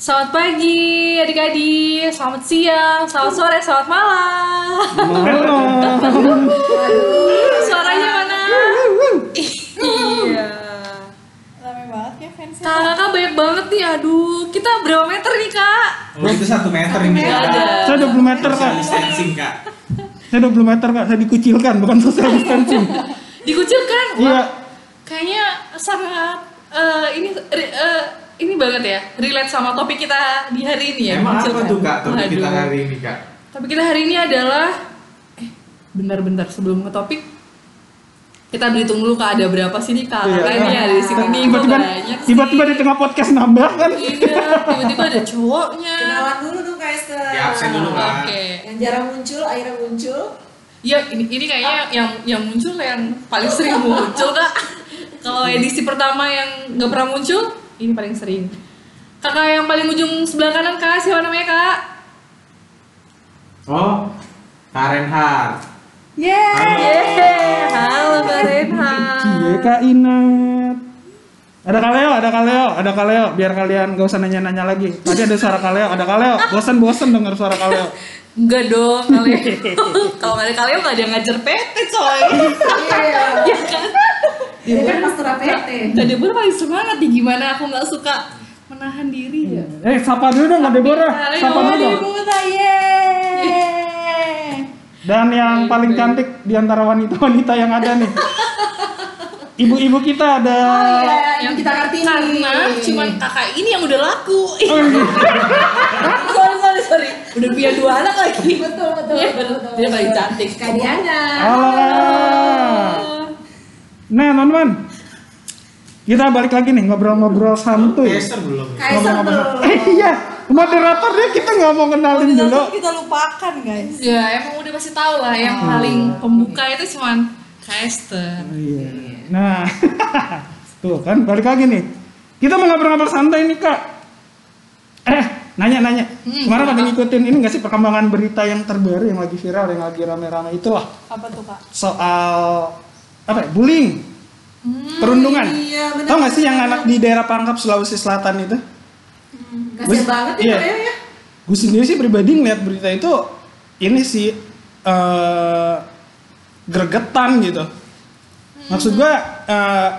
Selamat pagi adik-adik, selamat siang, selamat sore, selamat malam. Malam. Suaranya mana? iya. Rame banget ya fansnya. Kakak banyak banget nih, aduh. Kita berapa meter nih kak? Oh itu satu meter ini kak. Saya 20 meter kak. Distancing kak. Saya 20 meter kak. Saya dikucilkan bukan social distancing. Dikucilkan? Wah, Iya. Kayaknya sangat eh, ini eh, ini banget ya, relate sama topik kita di hari ini ya. Emang apa tuh kak topik kita hari ini kak? Topik kita hari ini adalah eh bentar-bentar sebelum ke topik kita berhitung dulu kak ada berapa sih nih kak Iya. kakak ini ada di sini nih Tiba-tiba banyak sih. tiba-tiba di tengah podcast nambah kan. iya tiba-tiba ada cowoknya Kenalan dulu dong Kak Esther. Ya, absen dulu, Kak. oke Yang jarang muncul, akhirnya muncul. iya ini ini kayaknya yang yang muncul yang paling sering muncul kak kalau edisi pertama yang nggak pernah muncul ini paling sering kakak yang paling ujung sebelah kanan kak siapa namanya kak Oh Karen Hart. Yeay. Yeay, halo Kak Renhat Cie kak Inat. Ada kaleo, ada kaleo, ada kaleo. Biar kalian gak usah nanya-nanya lagi. Tadi ada suara kaleo, ada kaleo. Bosan-bosan denger suara kaleo. Enggak dong, kalian. Kalau nggak ada kalian nggak ada yang ngajar PT coy. Iya. ya kan? Dia kan APT. Kak Deborah paling semangat nih gimana aku nggak suka menahan diri ya. Eh, sapa dulu dong, Kak Deborah. Halo, Sapa dulu dong. Dan yang paling cantik di antara wanita-wanita yang ada nih. Ibu-ibu kita ada Oh iya, yang kita ngerti Karena cuman kakak ini yang udah laku. Oh, iya. sorry sorry sorry. Udah punya dua anak lagi. Betul, betul, Iya, betul, betul. Dia paling cantik. Kak Diana. Halo. Kak. Nah, teman-teman. Kita balik lagi nih ngobrol-ngobrol santuy. Esther belum. ya? Kak Esther belum. Eh, iya, moderatornya kita nggak mau kenalin dulu. kita lupakan guys. Ya emang udah pasti tahu lah yang paling pembuka itu cuman Kak Esther. Iya. Nah, tuh kan balik lagi nih. Kita mau ngobrol-ngobrol santai nih kak. Eh, nanya-nanya. Hmm, Kemarin apa? ada ngikutin ini nggak sih perkembangan berita yang terbaru yang lagi viral, yang lagi rame-rame itu lah Apa tuh Kak? soal apa? ya, Bullying, perundungan. iya, benar, Tahu nggak sih yang anak di daerah Pangkap Sulawesi Selatan itu? Kasian Gua- banget ya iya. Kak ya. Gue sendiri sih pribadi ngeliat berita itu ini sih eh gregetan gitu. Maksud gue eh,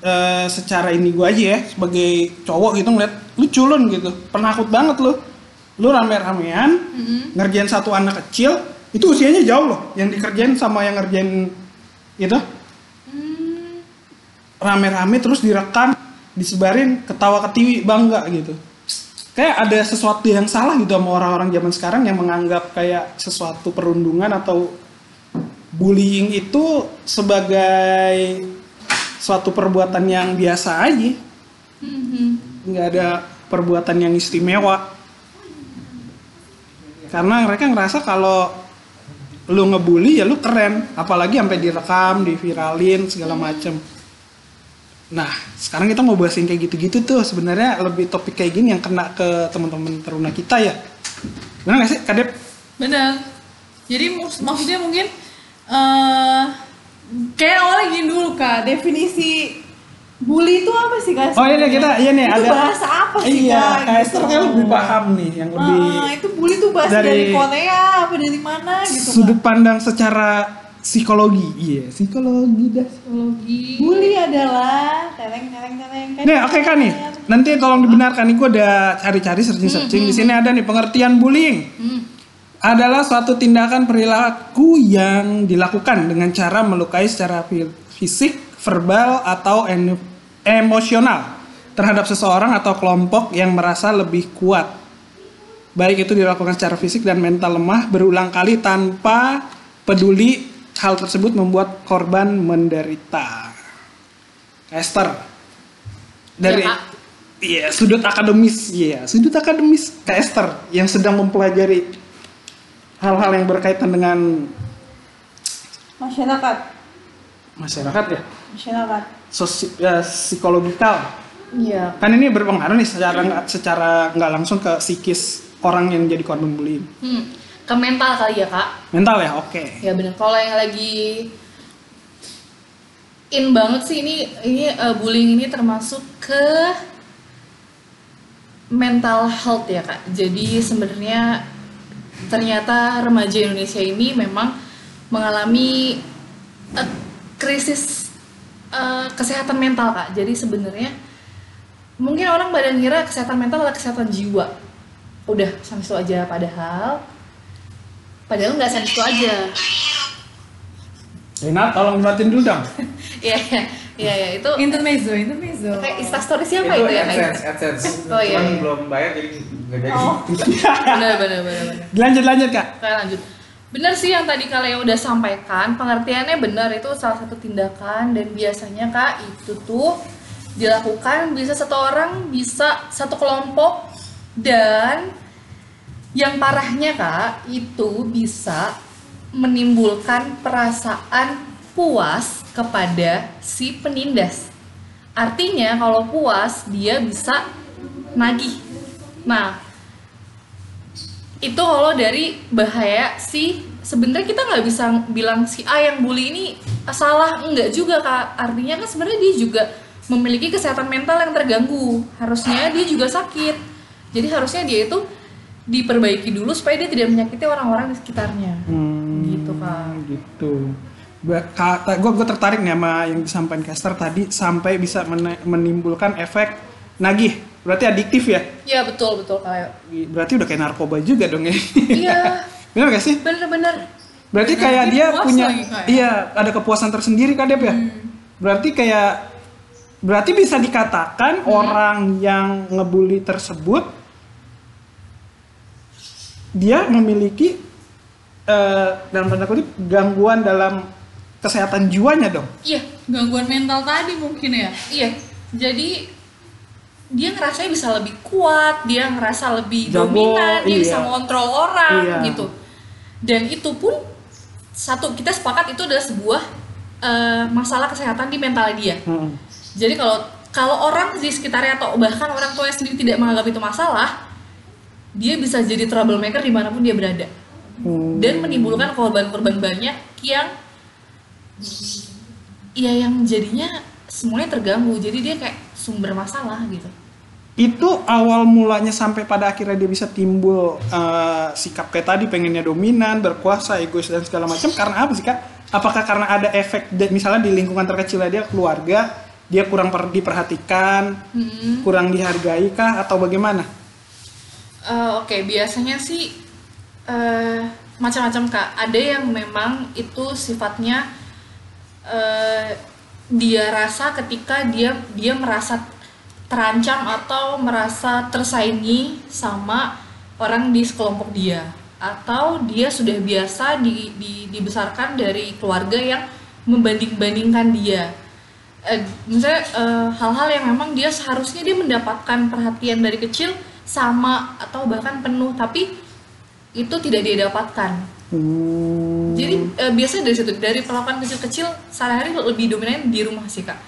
eh, secara ini gue aja ya sebagai cowok gitu ngeliat lu culun gitu, penakut banget lu. Lu rame-ramean ngerjain satu anak kecil itu usianya jauh loh yang dikerjain sama yang ngerjain itu rame-rame terus direkam disebarin ketawa ketiwi bangga gitu. Kayak ada sesuatu yang salah gitu sama orang-orang zaman sekarang yang menganggap kayak sesuatu perundungan atau bullying itu sebagai suatu perbuatan yang biasa aja. Nggak ada perbuatan yang istimewa. Karena mereka ngerasa kalau lu ngebully ya lu keren. Apalagi sampai direkam diviralin segala macem nah sekarang kita mau bahas yang kayak gitu-gitu tuh sebenarnya lebih topik kayak gini yang kena ke teman-teman teruna kita ya benar nggak sih kadep Benar. Jadi maksudnya mungkin eh kayak awalnya gini dulu kak, definisi bully itu apa sih kak? oh iya nih kita iya nih Itu ada bahasa apa sih iya Kak? Esther Gitu. kayak lebih paham nih yang lebih Ah, itu bully tuh bahasa dari- dari, Korea apa dari mana gitu sudut Kak? pandang secara psikologi iya psikologi dah Psikologi. Bully adalah teleng teleng teleng. Nih, oke kan nih. Nanti tolong dibenarkan nih gue udah cari-cari searching-searching. Di sini ada nih pengertian bullying. Hmm. Adalah suatu tindakan perilaku yang dilakukan dengan cara melukai secara fi- fisik, verbal atau emosional terhadap seseorang atau kelompok yang merasa lebih kuat. Baik itu dilakukan secara fisik dan mental lemah berulang kali tanpa peduli hal tersebut membuat korban menderita. Esther dari Ya, iya sudut akademis iya sudut akademis Kak Esther yang sedang mempelajari hal-hal yang berkaitan dengan Masyarakat, masyarakat ya masyarakat. sosi ya, psikologikal Iya. kan ini berpengaruh nih secara nggak secara nggak langsung ke psikis orang yang jadi korban bullying Hmm. Ke mental kali ya kak? mental ya oke Ya benar. Kalau yang lagi in banget sih ini ini eh, bullying ini termasuk ke mental health ya kak. Jadi sebenarnya ternyata remaja Indonesia ini memang mengalami eh, krisis eh, kesehatan mental kak. Jadi sebenarnya mungkin orang pada ngira kesehatan mental adalah kesehatan jiwa. Udah sampai situ aja. Padahal padahal nggak sampai situ aja. Rina, tolong dimatiin dulu dong. Iya iya iya itu Intermezzo, intermezzo. kayak instastory siapa itu, ya kak? AdSense, AdSense. Oh, iya, Cuman iya. belum bayar jadi nggak jadi. Oh. Bener bener bener bener. Lanjut lanjut kak. Oke lanjut. Benar sih yang tadi kalian udah sampaikan, pengertiannya benar itu salah satu tindakan dan biasanya kak itu tuh dilakukan bisa satu orang, bisa satu kelompok dan yang parahnya kak itu bisa menimbulkan perasaan puas kepada si penindas. Artinya kalau puas dia bisa nagih. Nah, itu kalau dari bahaya si sebenarnya kita nggak bisa bilang si A yang bully ini salah enggak juga kak artinya kan sebenarnya dia juga memiliki kesehatan mental yang terganggu harusnya dia juga sakit jadi harusnya dia itu diperbaiki dulu supaya dia tidak menyakiti orang-orang di sekitarnya Hmm, gitu kak Gitu. Gue gue tertarik nih sama yang disampaikan Caster tadi sampai bisa menimbulkan efek nagih. Berarti adiktif ya? ya betul betul kayak Berarti udah kayak narkoba juga dong ya? iya Bener gak sih? bener-bener Berarti Dan kayak dia punya ya? iya ada kepuasan tersendiri kan Dep ya? Berarti kayak berarti bisa dikatakan orang yang ngebully tersebut dia memiliki eh, dalam tanda kutip gangguan dalam kesehatan jiwanya dong. iya Gangguan mental tadi mungkin ya. Iya, jadi dia ngerasanya bisa lebih kuat, dia ngerasa lebih Jago, dominan, dia iya. bisa ngontrol orang Iya. gitu. Dan itu pun satu kita sepakat itu adalah sebuah eh, masalah kesehatan di mental dia. Hmm. Jadi kalau kalau orang di sekitarnya atau bahkan orang tuanya sendiri tidak menganggap itu masalah, dia bisa jadi troublemaker di mana pun dia berada Hmm. dan menimbulkan korban-korban banyak yang ya yang jadinya semuanya terganggu jadi dia kayak sumber masalah gitu Itu awal mulanya sampai pada akhirnya dia bisa timbul eh, sikap kayak tadi pengennya dominan, berkuasa, egois dan segala macam karena apa sih kak? Apakah karena ada efek de- misalnya di lingkungan terkecilnya dia keluarga dia kurang per- diperhatikan, Hmm, kurang dihargai kah atau bagaimana? Eh, oke biasanya sih eh, macam-macam kak. Ada yang memang itu sifatnya eh, dia rasa ketika dia dia merasa terancam atau merasa tersaingi sama orang di sekelompok dia. Atau dia sudah biasa di, di- dibesarkan dari keluarga yang membanding-bandingkan dia. Eh, misalnya eh, hal-hal yang memang dia seharusnya dia mendapatkan perhatian dari kecil sama atau bahkan penuh tapi itu tidak dia dapatkan Hmm. jadi eh, biasanya dari situ dari perlakuan kecil-kecil sehari-hari lebih dominan di rumah sih kak.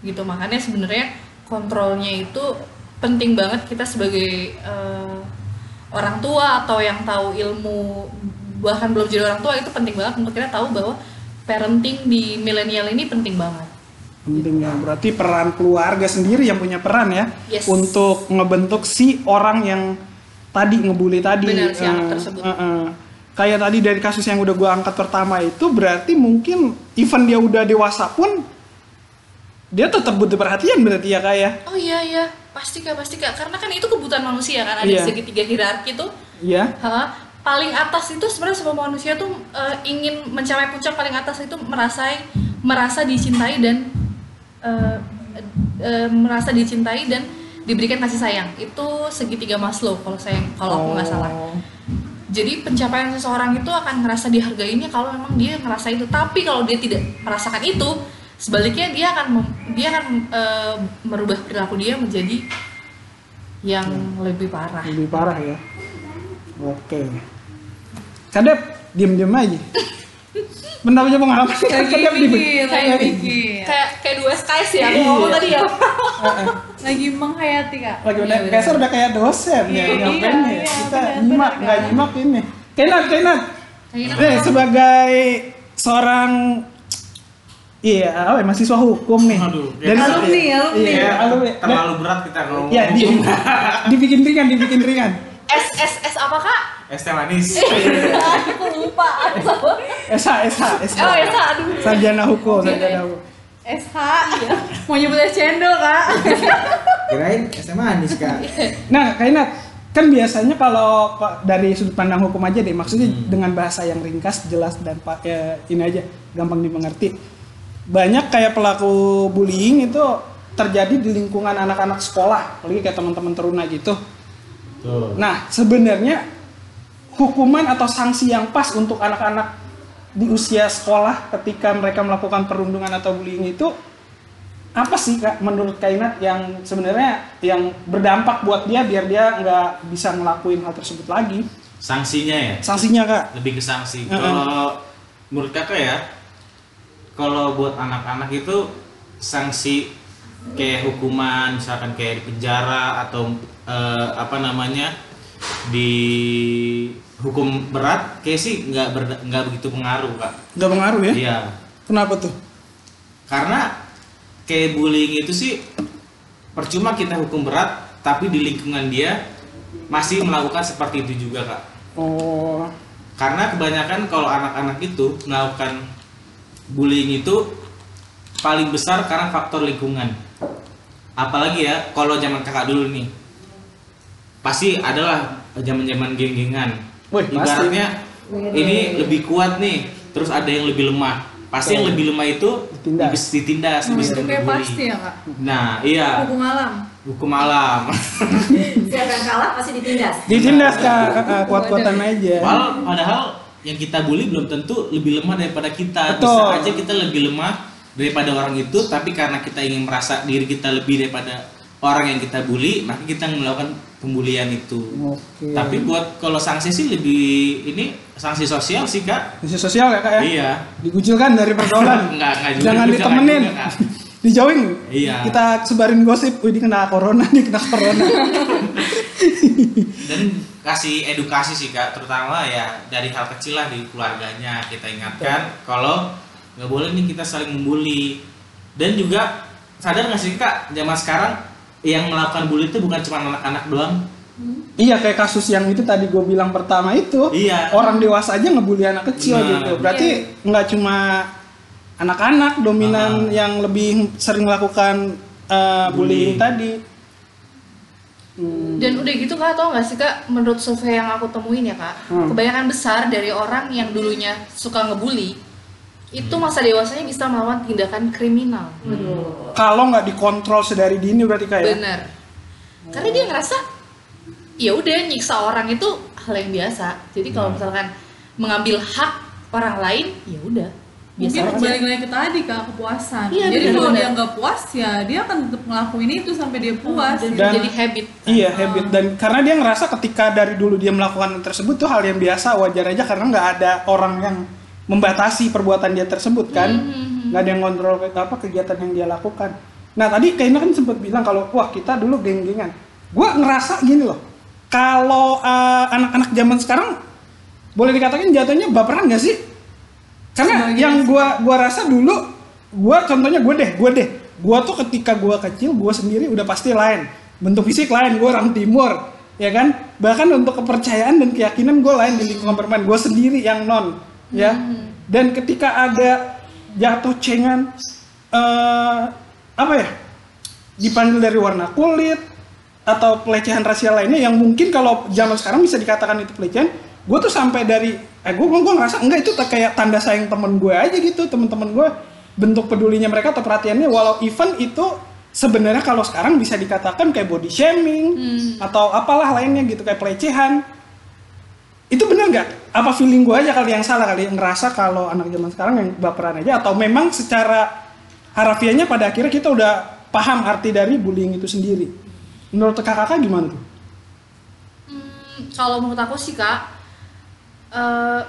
Gitu makanya sebenarnya kontrolnya itu penting banget kita sebagai eh, orang tua atau yang tahu ilmu bahkan belum jadi orang tua itu penting banget untuk kita tahu bahwa parenting di milenial ini penting banget penting ya berarti peran keluarga sendiri yang punya peran ya Yes. untuk ngebentuk si orang yang tadi ngebully tadi Benar, si anak Eh, tersebut. eh, eh. kayak tadi dari kasus yang udah gua angkat pertama itu berarti mungkin even dia udah dewasa pun dia tetap butuh perhatian berarti ya kayak Oh iya iya, pasti kak pasti kak. Karena kan itu kebutuhan manusia kan ada Iya. segitiga hierarki tuh. ya Ha, paling atas itu sebenarnya semua manusia tuh eh, ingin mencapai puncak paling atas itu merasa merasa dicintai dan eh, eh, merasa dicintai dan diberikan kasih sayang. Itu segitiga Maslow kalau saya kalau aku nggak salah. Oh. Jadi pencapaian seseorang itu akan ngerasa dihargainya kalau memang dia ngerasa itu. Tapi kalau dia tidak merasakan itu, sebaliknya dia akan mem- dia akan eh, merubah perilaku dia menjadi yang lebih parah. lebih parah ya oke kadep diem diem aja benar aja pengalaman lagi Lagi- mikir. Kayak kayak dua SKS ya, aku Iya. ngomong tadi ya. Lagi menghayati kak. lagi Iya, udah bener. Kaisar udah kayak dosen ya Iya, ngapain ya iya, kita nyimak nggak nyimak ini Kenat Kenat Kayak eh sebagai seorang Iya, apa ya, mahasiswa hukum nih. Aduh, ya Dari kan. Alumni, alumni. Iya, Iya, alumni. terlalu berat kita ngomong. Ya, di, dibikin ringan, dibikin ringan. S S S apa kak? Es teh manis. Aku lupa. SH, SH, SH. Oh ya aduh. Sarjana hukum, sarjana hukum. SH. Mau nyebut es cendol kak? Kirain es teh manis, Kak. Nah, Kak Inat, kan biasanya kalau Pak, dari sudut pandang hukum aja deh, maksudnya Hmm. dengan bahasa yang ringkas, jelas dan pak ya, ini aja gampang dimengerti. Banyak kayak pelaku bullying itu terjadi di lingkungan anak-anak sekolah, apalagi kayak teman-teman teruna gitu. Tuh. Nah, sebenarnya hukuman atau sanksi yang pas untuk anak-anak di usia sekolah ketika mereka melakukan perundungan atau bullying itu apa sih kak menurut Kainat yang sebenarnya yang berdampak buat dia biar dia nggak bisa ngelakuin hal tersebut lagi Sanksinya ya? sanksinya kak lebih ke sanksi. Heeh. Kalau menurut kakak ya, kalau buat anak-anak itu sanksi kayak hukuman, misalkan kayak di penjara atau eh, apa namanya di hukum berat, kayak sih nggak nggak begitu pengaruh kak. nggak pengaruh ya Iya, kenapa tuh karena kayak bullying itu sih percuma kita hukum berat, tapi di lingkungan dia masih melakukan seperti itu juga kak. oh Karena kebanyakan kalau anak-anak itu melakukan bullying itu paling besar karena faktor lingkungan. Apalagi ya kalau zaman kakak dulu nih, pasti adalah zaman-zaman geng-gengan. Pasti. Ibaratnya ini lebih kuat nih, terus ada yang lebih lemah. Pasti yang lebih lemah itu Ditindas. habis ditindas, habis Itu kayak dibully. pasti ya kak. Nah, iya, Hukum alam. hukum alam. Siapa yang kalah pasti ditindas. ditindas kak kuat-kuatan aja Padahal, padahal yang kita bully belum tentu lebih lemah daripada kita. Betul. Bisa aja kita lebih lemah daripada orang itu, tapi karena kita ingin merasa diri kita lebih daripada orang yang kita bully, maka kita melakukan pembulian itu. oke Tapi buat kalau sanksi sih lebih ini sanksi sosial sih kak. Misi sosial ya kak ya Iya. dikucilkan dari pergaulan Enggak, enggak juga. jangan ditemenin juga, Kak. dijauhin Iya. kita sebarin gosip dia kena corona nih kena corona dan kasih edukasi sih kak terutama ya dari hal kecil lah di keluarganya kita ingatkan kalau nggak boleh nih kita saling membuli dan juga sadar nggak sih kak zaman sekarang yang melakukan bully itu bukan cuma anak-anak doang iya kayak kasus yang itu tadi gue bilang pertama itu Iya. orang dewasa aja ngebully anak kecil Nah. gitu berarti nggak cuma anak-anak dominan Ah. yang lebih sering melakukan uh, bullying Bullying. tadi Hmm, Dan udah gitu kak, tau gak sih kak, menurut survei yang aku temuin ya kak, Hmm. kebanyakan besar dari orang yang dulunya suka ngebully, itu masa dewasanya bisa melakukan tindakan kriminal. kalau nggak dikontrol sedari dini berarti kayak Bener. Karena dia ngerasa, ya udah nyiksa orang itu hal yang biasa. Jadi kalau misalkan mengambil hak orang lain, ya udah biasa Mungkin aja. balik lagi ke tadi kak kepuasan. Iya, Jadi benar, kalau dia nggak puas ya dia akan tetap ngelakuin itu sampai dia puas. Dan, Dan- jadi habit. Iya habit dan karena dia ngerasa ketika dari dulu dia melakukan tersebut tuh hal yang biasa wajar aja karena nggak ada orang yang membatasi perbuatan dia tersebut kan Mhm. nggak ada yang ngontrol ke- apa kegiatan yang dia lakukan. Nah tadi Kaina kan sempat bilang kalau wah kita dulu geng-gengan. Gua ngerasa gini loh kalau eh, anak-anak zaman sekarang boleh dikatakan jatuhnya baperan nggak sih? Karena Sebagian yang gua gua rasa dulu gua contohnya gue deh gue deh gua tuh ketika gua kecil gua sendiri udah pasti lain bentuk fisik lain gua orang timur ya kan bahkan untuk kepercayaan dan keyakinan gue lain di lingkungan permain gue sendiri yang non ya. Dan ketika ada jatuh cengan eh apa ya? Dipanggil dari warna kulit atau pelecehan rasial lainnya yang mungkin kalau zaman sekarang bisa dikatakan itu pelecehan gue tuh sampai dari eh gue gue ngerasa enggak itu kayak tanda sayang temen gue aja gitu temen-temen gue bentuk pedulinya mereka atau perhatiannya walau event itu sebenarnya kalau sekarang bisa dikatakan kayak body shaming atau apalah lainnya gitu kayak pelecehan itu bener nggak? Apa feeling gue aja kali yang salah kali? Yang ngerasa kalau anak zaman sekarang yang baperan aja? Atau memang secara harafiahnya pada akhirnya kita udah paham arti dari bullying itu sendiri? Menurut kakak-kakak gimana tuh? Hmm, kalau menurut aku sih kak, eh,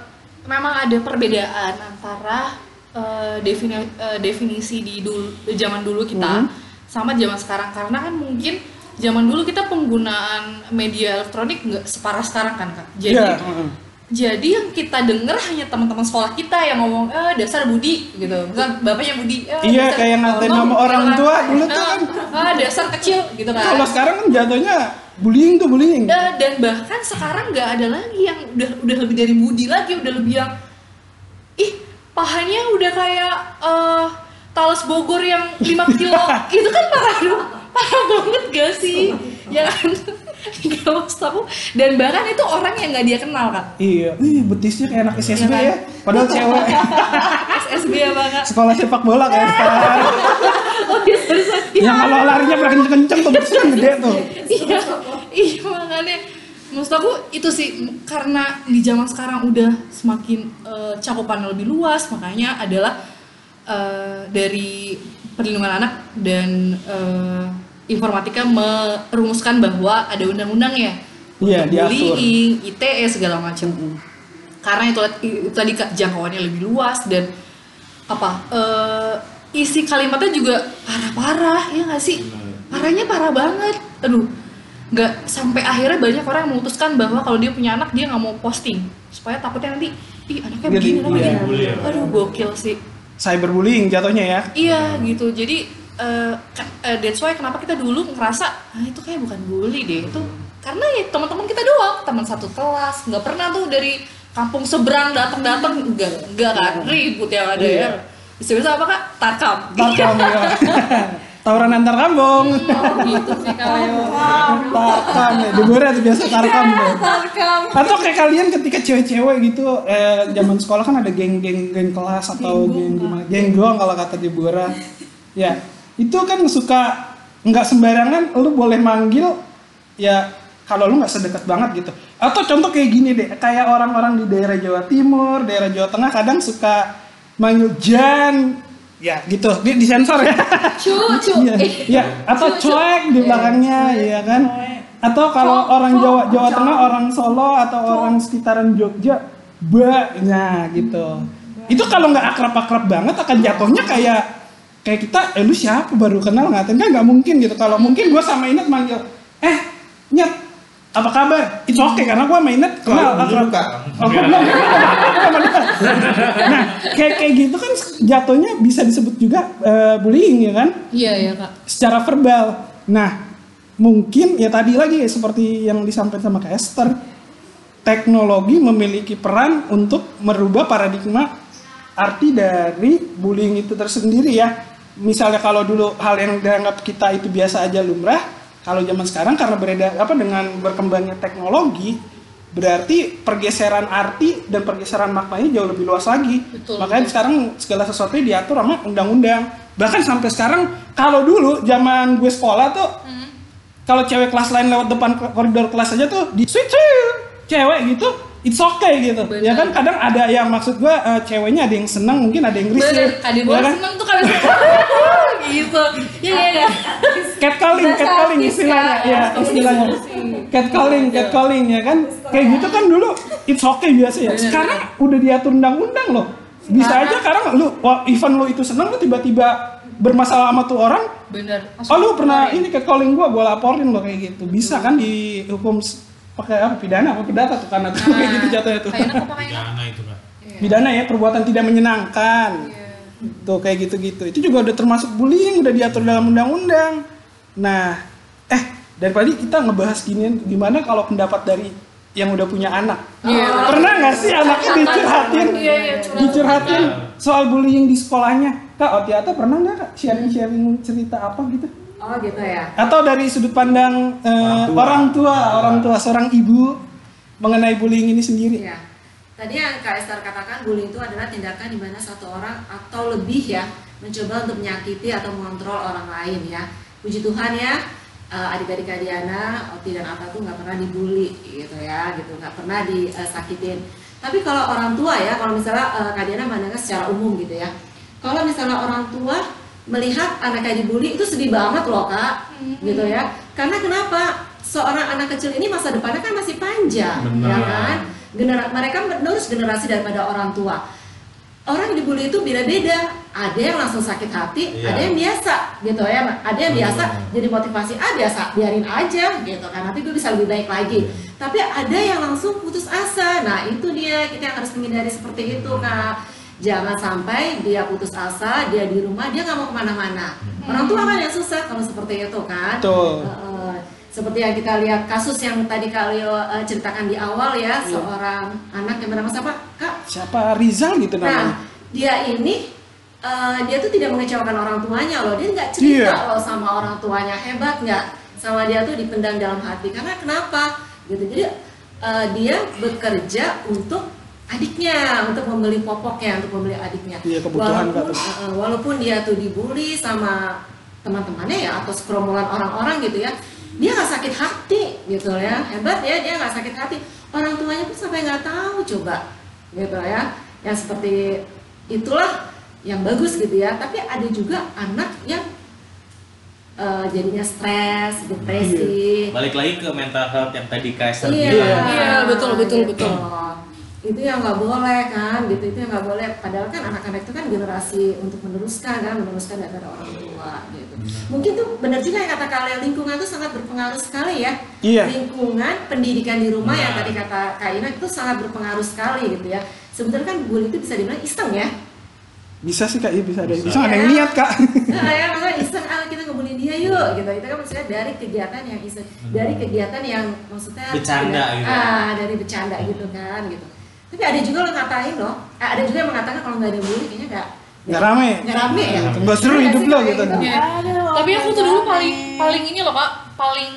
memang ada perbedaan antara eh, defini- eh, definisi di dulu zaman dulu kita Mhm. sama zaman sekarang. Karena kan mungkin zaman dulu kita penggunaan media elektronik nggak separah sekarang kan kak. Jadi Iya, heeh. jadi yang kita denger hanya teman-teman sekolah kita yang ngomong eh dasar Budi gitu misal bapaknya Budi eh, Iya, dasar kayak ngatain nama orang gitu tua kan. dulu tuh kan. ah dasar kecil gitu kan Kalau sekarang kan jatuhnya bullying tuh bullying. Da- dan bahkan sekarang nggak ada lagi yang udah udah lebih dari Budi lagi udah lebih yang ih pahanya udah kayak eh talas Bogor yang 5 kilo itu kan parah dong parah banget gak sih ya kan Gak maksud aku dan bahkan itu orang yang nggak dia kenal kan Iya, wih betisnya kayak anak SSB Iya kan? ya. Padahal cewek. SSB ya banget Sekolah sepak bola sekarang. oh iya sorry sorry Yang kalau larinya pernah kenceng-kenceng tuh betisnya kan gede tuh. iya iya makanya maksud aku itu sih karena di zaman sekarang udah semakin eh, cakupan lebih luas makanya adalah eh, dari perlindungan anak dan eh, informatika merumuskan bahwa ada undang-undang ya Iya, untuk diatur. bullying, ITE segala macam. Karena itu, itu tadi jangkauannya lebih luas dan apa eh, isi kalimatnya juga parah-parah ya nggak sih? Parahnya parah banget. Aduh nggak sampai akhirnya banyak orang yang memutuskan bahwa kalau dia punya anak dia nggak mau posting. Supaya takutnya nanti ih anaknya begini anaknya iya. begini. Aduh gokil sih. Cyberbullying jatuhnya ya. iya gitu. Jadi eh, ka- eh, that's why kenapa kita dulu ngerasa ah itu kayak bukan bully deh itu karena ya teman-teman kita doang teman satu kelas nggak pernah tuh dari kampung seberang datang-datang enggak enggak kan ribut yang ada Iya. ya bisa-bisa apa kak tarkam Tarkam ya. Tawuran antar kampung. oh gitu sih kalau Tarkam ya. Di Bora tuh biasa tarkam tuh. Tarkam. Atau kayak kalian ketika cewek-cewek gitu, eh, zaman sekolah kan ada geng-geng geng kelas atau geng gimana? Geng gong kalau kata di Bora. Ya, itu kan suka nggak sembarangan lu boleh manggil ya kalau lu nggak sedekat banget gitu. Atau contoh kayak gini deh, kayak orang-orang di daerah Jawa Timur, daerah Jawa Tengah kadang suka manggil Jan ya. gitu. Di disensor ya? Cu cu. Iya, iya. atau Cu- cu. cuek di belakangnya ya kan? Atau kalau orang Jawa Jawa Tengah orang Solo atau orang sekitaran Jogja ba-nya gitu. Itu kalau nggak akrab-akrab banget akan jatuhnya kayak kayak kita eh lu siapa baru kenal ngatain kan nggak mungkin gitu kalau mungkin gue sama Inet manggil eh Nyet apa kabar? It's okay karena gue sama Inet kenal Kalau akrab. Oh, belum. Nah, kayak kayak gitu kan jatuhnya bisa disebut juga eh, bullying ya kan? iya ya kak secara verbal. Nah, mungkin ya tadi lagi seperti yang disampaikan sama Kak Esther, teknologi memiliki peran untuk merubah paradigma arti dari bullying itu tersendiri ya. Misalnya kalau dulu hal yang dianggap kita itu biasa aja lumrah, kalau zaman sekarang karena beredar apa dengan berkembangnya teknologi, berarti pergeseran arti dan pergeseran maknanya jauh lebih luas lagi. Betul, Makanya betul. sekarang segala sesuatu diatur sama undang-undang. Bahkan sampai sekarang kalau dulu zaman gue sekolah tuh kalau cewek kelas lain lewat depan koridor kelas aja tuh di switch cewek gitu it's okay gitu. Bener. ya kan kadang ada yang maksud gue eh, ceweknya ada yang senang mungkin ada yang risih. Bener kadang ya gue kan? seneng tuh kadang gitu. Ya ya ya catcalling catcalling istilahnya. ya. Istilahnya. catcalling catcalling ya kan? Kayak gitu kan dulu it's okay biasa ya. Sekarang udah diatur undang-undang loh. Bisa aja sekarang lu event lu itu seneng lu tiba-tiba bermasalah sama tuh orang. Bener. Oh lu pernah ini catcalling gua, gua laporin lo kayak gitu. Bisa kan dihukum s- pakai apa pidana apa pidata tuh karena tuh kayak gitu jatuhnya tuh. Jangan itu kan. Pidana ya perbuatan tidak menyenangkan. Tuh kayak gitu-gitu. Itu juga udah termasuk bullying, udah diatur dalam undang-undang. Nah, eh daripada kita ngebahas gini gimana kalau pendapat dari yang udah punya anak. Iya. Pernah nggak sih anaknya dicurhatin? Iya, iya, curhat. dicurhatin soal bullying di sekolahnya. Kak Otiata pernah nggak sharing-sharing cerita apa gitu? Oh gitu ya. atau dari sudut pandang eh, orang, tua. tua. orang tua seorang ibu mengenai bullying ini sendiri Iya. Tadi yang Kak Esther katakan bullying itu adalah tindakan di mana satu orang atau lebih ya mencoba untuk menyakiti atau mengontrol orang lain ya. Puji Tuhan ya eh, adik-adik Kak Diana, Oti dan Ata tuh nggak pernah dibully gitu ya, gitu nggak pernah disakitin. Tapi kalau orang tua ya, kalau misalnya eh, Kak Diana mandangnya secara umum gitu ya. Kalau misalnya orang tua melihat anaknya dibully itu sedih banget loh kak, gitu ya. Karena kenapa? Seorang anak kecil ini masa depannya kan masih panjang, Benar. ya kan? Genera- mereka menerus generasi daripada orang tua. orang yang dibully itu beda-beda. Ada yang langsung sakit hati, Iya. ada yang biasa gitu ya. Ada yang biasa Hmm. jadi motivasi, ah biasa, biarin aja gitu kan. Nanti gue bisa lebih baik lagi. Tapi ada yang langsung putus asa. Nah, itu dia kita yang harus menghindari seperti itu, Kak. Jangan sampai dia putus asa, dia di rumah, dia nggak mau ke mana-mana. Orang tua kan yang susah kalau seperti itu kan. Betul. Heeh. seperti yang kita lihat kasus yang tadi Kalio eh, ceritakan di awal ya, Iya. seorang anak yang bernama siapa? Kak? Siapa Rizal gitu namanya? Nah, dia ini eh, dia tuh tidak mengecewakan orang tuanya loh. Dia nggak cerita Iya. loh sama orang tuanya hebat nggak? Sama dia tuh dipendam dalam hati. Karena kenapa? Gitu. Jadi eh, dia bekerja untuk adiknya, untuk membeli popoknya, untuk membeli adiknya. Iya, kebutuhan walaupun, Kak. eh, walaupun dia tuh dibully sama teman-temannya ya atau sekerombolan orang-orang gitu ya, dia nggak sakit hati gitu ya. Hebat ya dia nggak sakit hati. Orang tuanya pun sampai nggak tahu coba gitu ya. Yang seperti itulah yang bagus gitu ya. Tapi ada juga anak yang eh, jadinya stres, depresi. Balik lagi ke mental health yang tadi Kak Esther Iya, bilang. Iya, betul, betul, gitu. betul. Itu yang nggak boleh kan, gitu itu yang nggak boleh. Padahal kan anak-anak itu kan generasi untuk meneruskan kan, meneruskan dari orang tua gitu. Mungkin tuh benar juga yang kata kalian lingkungan tuh sangat berpengaruh sekali ya. Iya. Lingkungan, pendidikan di rumah yang Nah. tadi kata Kak Ina itu sangat berpengaruh sekali gitu ya. Sebenarnya kan bully itu bisa dibilang iseng ya. Bisa sih kak, iya bisa ada. Bisa. Bisa ada yang niat kak. Nah, ya maksudnya iseng ah kita ngebully dia yuk gitu. Itu kan maksudnya dari kegiatan yang iseng, dari kegiatan yang maksudnya Bercanda gitu. Ah, dari bercanda gitu kan gitu. Tapi ada juga yang ngatain loh. Ah, ada juga yang mengatakan kalau nggak ada bully kayaknya nggak Nggak rame. nggak rame ya. Nggak seru hidup lo kayak gitu. Iya. Tapi aku tuh dulu paling paling ini loh kak, paling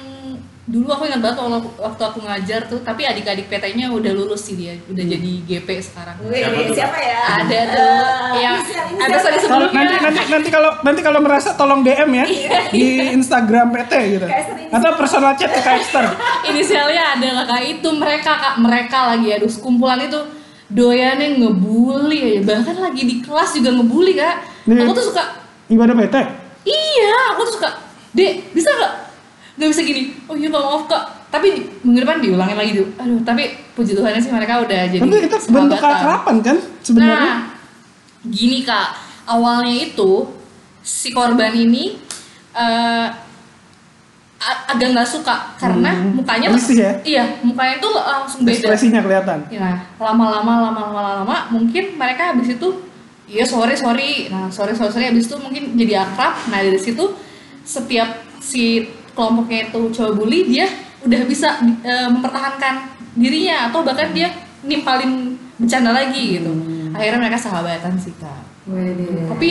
dulu aku ingat banget waktu, waktu aku ngajar tuh, tapi adik-adik PT-nya udah lulus sih dia, udah jadi GP sekarang. Wih, Siapa tuh? siapa ya? Ada tuh Eh, yang ada Kalau sebelumnya. nanti nanti nanti kalau nanti kalau merasa tolong DM ya di Instagram PT gitu. Atau personal chat ke Kak Esther. Inisialnya adalah kak itu mereka kak mereka lagi aduh sekumpulan itu doyannya ngebully aja bahkan lagi di kelas juga ngebully kak. Nih. Aku tuh suka Ibadah PT. Iya, aku tuh suka, Dek, bisa nggak? Nggak bisa gini. Oh iya, maaf kak. Tapi minggu depan diulangin lagi tuh. Aduh, tapi puji Tuhannya sih mereka udah jadi Tapi itu bentuk keakraban kan sebenarnya. Nah, gini kak, awalnya itu si korban ini eh, a- agak nggak suka karena Hmm, mukanya risih ya? Iya, mukanya tuh langsung beda. Ekspresinya kelihatan. Nah, lama-lama lama-lama lama mungkin mereka habis itu iya sorry sorry. Nah, sorry sorry sorry habis itu mungkin jadi akrab. Nah, dari situ setiap si kelompoknya itu coba bully dia udah bisa eh, mempertahankan dirinya atau bahkan dia nimpalin bercanda lagi gitu. Akhirnya mereka sahabatan sih, Kak. Wih, Tapi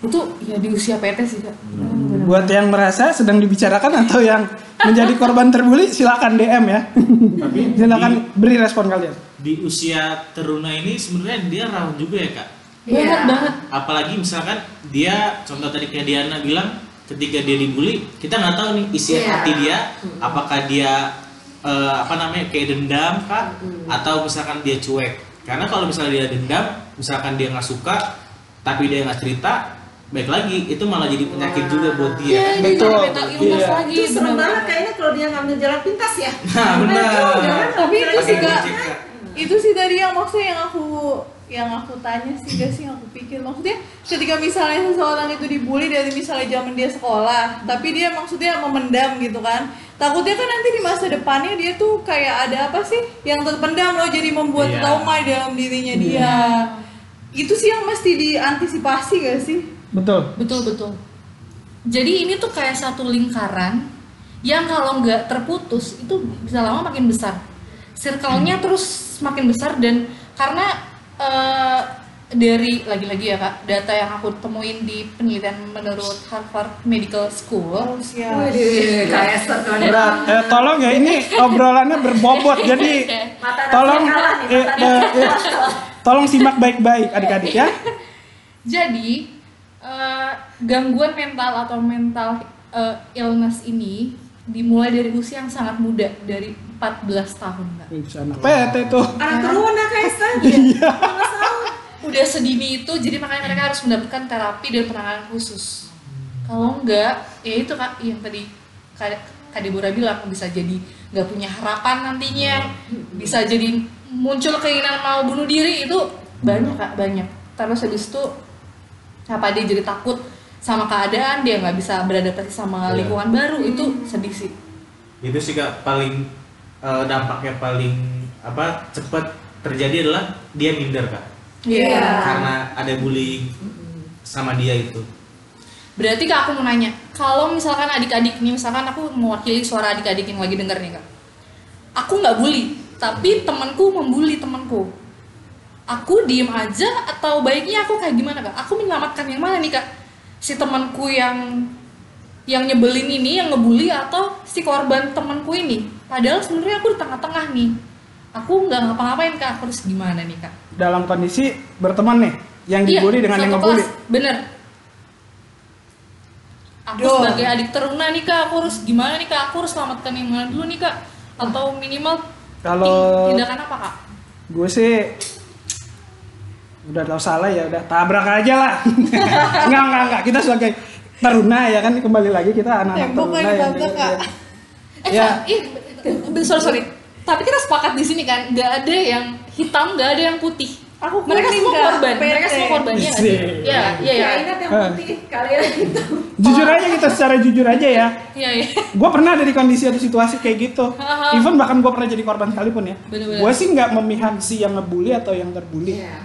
itu ya di usia PT sih, Kak. Hmm, Buat yang merasa sedang dibicarakan atau yang menjadi korban terbuli silakan DM ya. silakan beri respon kalian. Di usia teruna ini sebenarnya dia rawan juga ya kak. Iya. Banget banget. Apalagi misalkan dia contoh tadi kayak Diana bilang ketika dia dibully kita nggak tahu nih isi Iya. hati dia apakah dia eh, apa namanya kayak dendam kak atau misalkan dia cuek. Karena kalau misalnya dia dendam misalkan dia nggak suka tapi dia nggak cerita baik lagi itu malah jadi penyakit juga buat dia. Iya, jadi Betul. Iya. lagi. Itu serem banget kayaknya kalau dia ngambil jalan pintas ya. nah benar kan, Tapi itu sih itu sih tadi yang maksudnya yang aku yang aku tanya sih gak sih yang aku pikir maksudnya ketika misalnya seseorang itu dibully dari misalnya zaman dia sekolah tapi dia maksudnya memendam gitu kan takutnya kan nanti di masa depannya dia tuh kayak ada apa sih yang terpendam loh jadi membuat Iya. trauma di dalam dirinya dia itu sih yang mesti diantisipasi gak sih Betul. Betul betul. Jadi ini tuh kayak satu lingkaran yang kalau nggak terputus itu bisa lama makin besar. Circle-nya terus makin besar dan karena eh, dari lagi-lagi ya kak data yang aku temuin di penelitian menurut Harvard Medical School ya. Berat. Eh, tolong ya ini obrolannya berbobot jadi Mata tolong kalah nih, eh, mata eh, eh, tolong simak baik-baik adik-adik ya. Jadi eh, gangguan mental atau mental eh, illness ini dimulai dari usia yang sangat muda dari 14 tahun kak. Wih, sana PT tuh. Anak teruna Kak Esther. Iya. udah sedini itu jadi makanya mereka harus mendapatkan terapi dan penanganan khusus kalau enggak ya itu kak yang tadi kak Kak Deborah bilang bisa jadi nggak punya harapan nantinya bisa jadi muncul keinginan mau bunuh diri itu banyak kak banyak terus habis itu apa dia jadi takut sama keadaan dia nggak bisa beradaptasi sama Iya. lingkungan baru itu sedih sih itu sih kak paling eh, dampaknya paling apa cepat terjadi adalah dia minder kak Iya. karena ada bullying sama dia itu Berarti kak aku mau nanya, kalau misalkan adik-adik nih, misalkan aku mewakili suara adik-adik yang lagi denger nih kak, aku nggak bully, tapi temanku membuli temanku. Aku diem aja atau baiknya aku kayak gimana kak? Aku menyelamatkan yang mana nih kak? Si temanku yang yang nyebelin ini, yang ngebully atau si korban temanku ini? Padahal sebenarnya aku di tengah-tengah nih. Aku nggak ngapa-ngapain kak, aku harus gimana nih kak? Dalam kondisi berteman nih, yang dibully dengan yang Iya, ngebully. kelas. Bener. Aku Duh. sebagai adik teruna nih kak, aku harus gimana nih kak? Aku harus selamatkan yang mana dulu nih kak? Atau minimal Kalau tindakan apa kak? gue sih udah tahu salah ya udah tabrak aja lah. enggak enggak enggak kita sebagai taruna ya kan kembali lagi kita anak-anak taruna kan yang ditabrak, Kak. Eh, Ya. Be- sorry sorry. Tapi kita sepakat di sini kan, nggak ada yang hitam, nggak ada yang putih. Aku mereka semua korban, mereka semua korban ya nggak. Iya, iya, iya. Ya, ingat yang Eh. putih kalian itu. jujur aja kita secara jujur aja ya. Iya, iya. Gue pernah ada di kondisi atau situasi kayak gitu. Even bahkan gue pernah jadi korban sekalipun ya. Gue sih nggak memihak si yang ngebully atau yang terbully. Iya.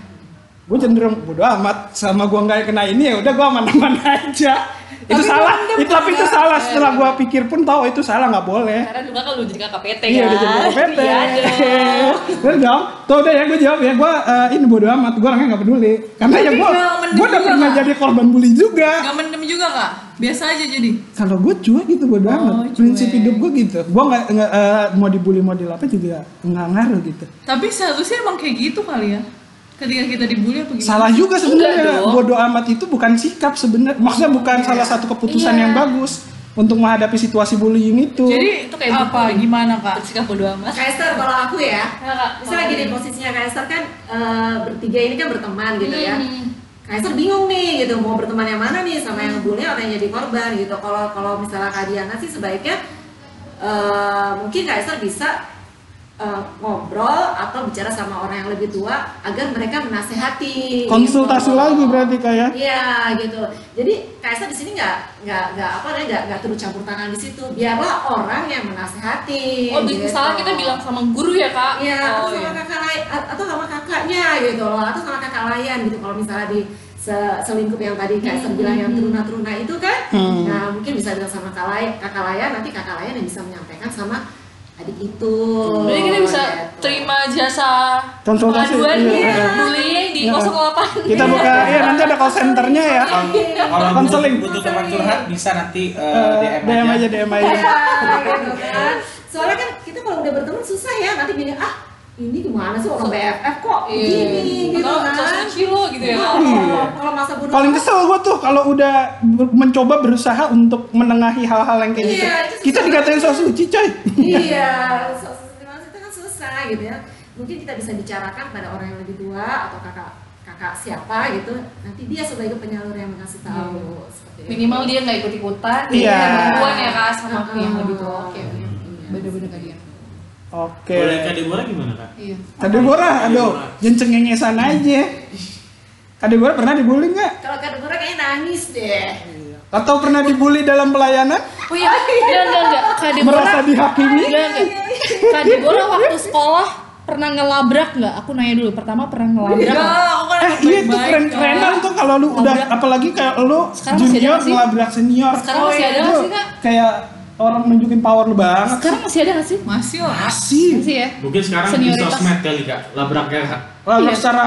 Gue cenderung bodo amat sama gue nggak kena ini ya udah gue aman-aman aja. itu Tapi salah. berantem Itu tapi itu nggak? salah. Setelah gue pikir pun tahu itu salah nggak boleh. Karena dulu kan lu jadi kakak PT kan? Iya udah jadi. Iya dong. Bener dong. Tuh udah ya gue jawab ya gue eh, ini bodo amat. Gue orangnya nggak peduli. Karena ya Tapi gue nggak mendem gue udah juga, pernah jadi korban bully juga. Gak mendem juga kak? Biasa aja jadi. Kalau gue cuek gitu bodo Oh, amat. Prinsip hidup gue gitu. Gue nggak nggak, eh, mau dibully mau dilapa juga nggak ngaruh gitu. Tapi seharusnya emang kayak gitu kali ya. Ketika kita dibully apa gimana? Salah juga sebenarnya. dong. Bodo amat itu bukan sikap sebenarnya. Maksudnya bukan salah satu keputusan Iya. yang bagus untuk menghadapi situasi bullying itu. Jadi Itu kayak apa? buku. Gimana kak? Bersikap bodo amat. Esther, kalau aku ya, Ya, Kak. misalnya gini posisinya Esther kan eh, bertiga ini kan berteman gitu ya. Hmm. Esther bingung nih gitu mau berteman yang mana nih sama yang ngebully atau yang jadi korban gitu. Kalau kalau misalnya Kak Diana sih sebaiknya eh, mungkin Kak Esther bisa eh, ngobrol atau bicara sama orang yang lebih tua agar mereka menasehati. Konsultasi gitu. lagi berarti kayak. Iya gitu. Jadi Kaisar di sini nggak nggak nggak apa namanya nggak nggak turut campur tangan di situ. Biarlah orang yang menasehati. Oh, gitu. misalnya kita bilang sama guru ya kak? Iya, oh, atau sama iya. kakak lain atau sama kakaknya gitu loh, atau sama kakak lain gitu. Kalau misalnya di se- selingkup yang tadi Kaisar bilang yang teruna-teruna itu kan, Hmm. nah mungkin bisa bilang sama kakak lain, kakak lain nanti kakak lain yang bisa menyampaikan sama adik itu. Jadi kita bisa gitu. terima jasa Konsultasi, iya, ya, iya. bullying di Iya. 08. Kita buka, ya nanti ada call centernya ya. kalau Konseling. butuh, teman curhat bisa nanti eh, Eh, DM, DM aja, aja DM aja. Iya, gitu kan. Soalnya kan kita kalau udah berteman susah ya nanti gini ah ini gimana sih orang BFF kok Iya. gini gitu kan. sosmed kilo gitu ya. Kalau- Iya. Kalau masa bodoh Paling kesel gue tuh kalau udah mencoba berusaha untuk menengahi hal-hal yang kayak Iya, gitu. itu Kita dikatain so suci coy. Iya, so- gimana sih, itu kan susah gitu ya. Mungkin kita bisa bicarakan pada orang yang lebih tua atau kakak kakak siapa gitu. Nanti dia sebagai penyalur yang mengasih tahu. seperti itu. Minimal dia nggak ikut ikutan. Iya. Bantuan ya kak sama aku yang lebih tua. Oke. Bener-bener kak dia. Oke. boleh Kak Deborah gimana kak Iya. Kak Deborah, aduh, jangan cengengesan aja. Kak Deborah pernah dibully nggak? Kalau kak Deborah kayaknya nangis deh. Atau pernah dibully dalam pelayanan? Oh iya, enggak enggak enggak. Kak Deborah. Merasa dihakimi? Enggak enggak. Kak Deborah waktu sekolah pernah ngelabrak nggak? Aku nanya dulu. Pertama pernah ngelabrak kan Eh iya tuh baik-baik, keren-kerenan Kak. tuh kalau lu udah apalagi kayak lu Sekarang junior ngelabrak senior. Sekarang Oh, masih iya, ada nggak Itu sih kak? Kayak orang nunjukin power lu banget. Sekarang masih ada nggak sih? Masih lah. Asih. Masih ya. mungkin sekarang di Senioritas. sosmed kali kak labraknya kak Lalu Iya. secara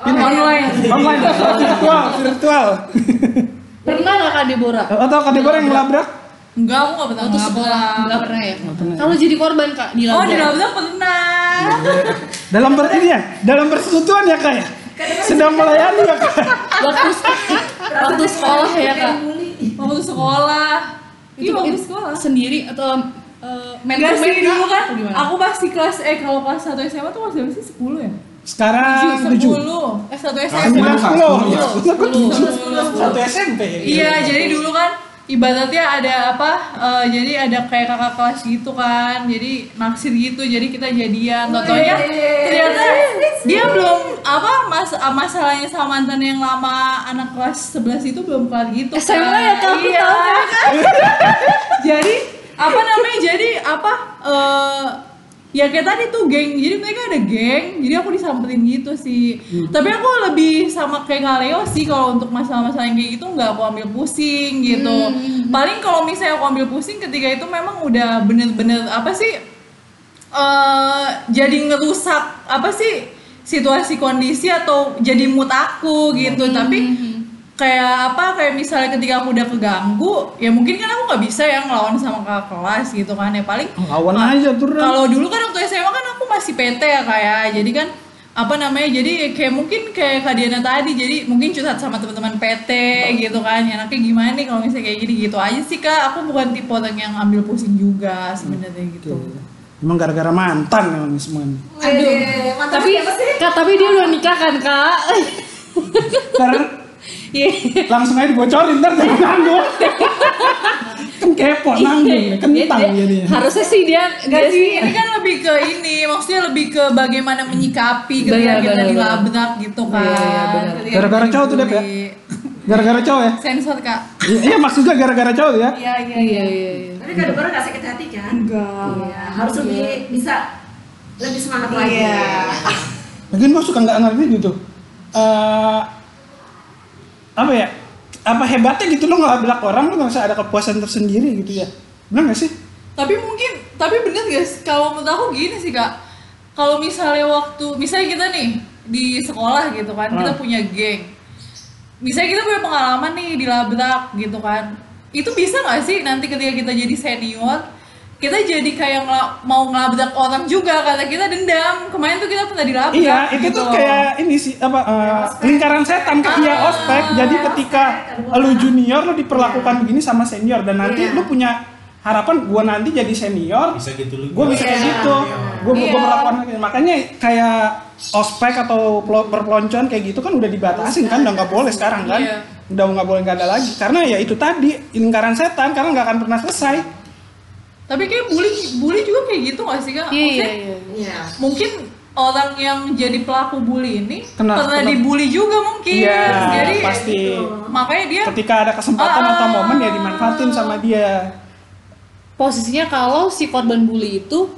ini Online. online, virtual, virtual. Pernah nggak Kak Deborah? Atau Kak Deborah yang ngelabrak? Enggak, aku gak pernah Waktu sekolah ngelabrak. nggak pernah ya? Kalau jadi korban kak Oh, dilabrak. dilabrak pernah. Dalam ber ini ya, dalam persekutuan ya kak ya? Sedang melayani ya kak? Waktu waktu sekolah ya kak. Waktu sekolah. Iya, Itu waktu itu sekolah. sendiri atau uh, main, sih dulu kan aku pasti kelas eh kalau kelas 1 SMA tuh kelas berapa sih 10 ya? Sekarang tujuh. 10. Eh 1 Sembilan SMA. sepuluh. Sepuluh. Satu SMP. Iya, jadi dulu kan ibaratnya ada apa eh, jadi ada kayak kakak kelas gitu kan jadi naksir gitu jadi kita jadian Totonya ternyata dia belum apa mas masalahnya sama mantan yang lama anak kelas 11 itu belum kelar gitu SMA kan. ya, Kak? Aku iya tahu, jadi apa namanya jadi apa eh ya kayak tadi tuh geng jadi mereka ada geng jadi aku disamperin gitu sih. Tapi aku lebih sama kayak Kak Leo sih kalau untuk masalah-masalah yang kayak gitu nggak aku ambil pusing gitu. Paling kalau misalnya aku ambil pusing ketika itu memang udah bener-bener apa sih eh jadi ngerusak apa sih situasi kondisi atau jadi mood aku gitu. Tapi kayak apa kayak misalnya ketika aku udah keganggu ya mungkin kan aku nggak bisa ya ngelawan sama kakak kelas gitu kan ya paling Lawan aja tuh, kalau dulu kan waktu SMA kan aku masih PT ya kayak jadi kan apa namanya jadi kayak mungkin kayak Kak Diana tadi jadi mungkin curhat sama teman-teman PT gitu kan ya enaknya gimana nih kalau misalnya kayak gini? Gitu aja sih kak. Aku bukan tipe orang yang ambil pusing juga sebenarnya gitu. Emang gara-gara mantan emang ini semua ini. Aduh, mantan Tapi? Kak, tapi dia udah nikah kan, Kak? Karena Iya. langsung aja dibocorin ntar jadi nanggung. kan kepo nanggung ya, kentang Dia- dia- jadinya. Harusnya sih dia Enggak dia sih, ini kan lebih ke ini, maksudnya lebih ke bagaimana menyikapi ketika dilabrak gitu kan. Iya, iya, Gara-gara kita cowok tuh, Dep, ya? Gara-gara cowok ya? Sensor kak. Iya, iya maksudnya gara-gara cowok ya? Iya iya Iya, iya, iya. Tapi kadang-kadang gak sakit hati kan? Enggak. Iya, harus lebih bisa lebih semangat lagi. Iya. Mungkin gue suka nggak ngerti gitu. Eh apa ya? Apa hebatnya gitu lo ngelabrak orang lo nggak ada kepuasan tersendiri gitu ya? Benar nggak sih? Tapi mungkin, tapi bener guys, kalau menurut aku gini sih kak. Kalau misalnya waktu, misalnya kita nih di sekolah gitu kan, kita Hmm. punya geng. Misalnya kita punya pengalaman nih dilabrak gitu kan. Itu bisa nggak sih nanti ketika kita jadi senior, kita jadi kayak ngela- mau ngelabrak orang juga karena kita dendam. Kemarin tuh kita pernah dilabrak. Iya, itu gitu tuh kayak ini sih apa eh, lingkaran setan kan iya ospek. Jadi ketika lu junior lu diperlakukan begini sama senior dan nanti Iya. lu punya harapan gua nanti jadi senior, bisa gitu lu gue bisa kayak Iya. gitu gue Iya. gue perlakuan kayak gitu. makanya kayak ospek atau pelo- perpeloncoan kayak gitu kan udah dibatasin kan udah nggak boleh sekarang kan Iya. udah nggak boleh nggak ada lagi karena ya itu tadi lingkaran setan karena nggak akan pernah selesai Tapi kayak bully, bully juga kayak gitu gak sih kak? Iya, iya, Maksudnya, iya. Iya. mungkin orang yang jadi pelaku bully ini Kena- pernah kena- dibully juga mungkin. Iya, Jadi pasti. makanya dia ketika ada kesempatan Ah. atau momen ya dimanfaatin sama dia Posisinya kalau si korban bully itu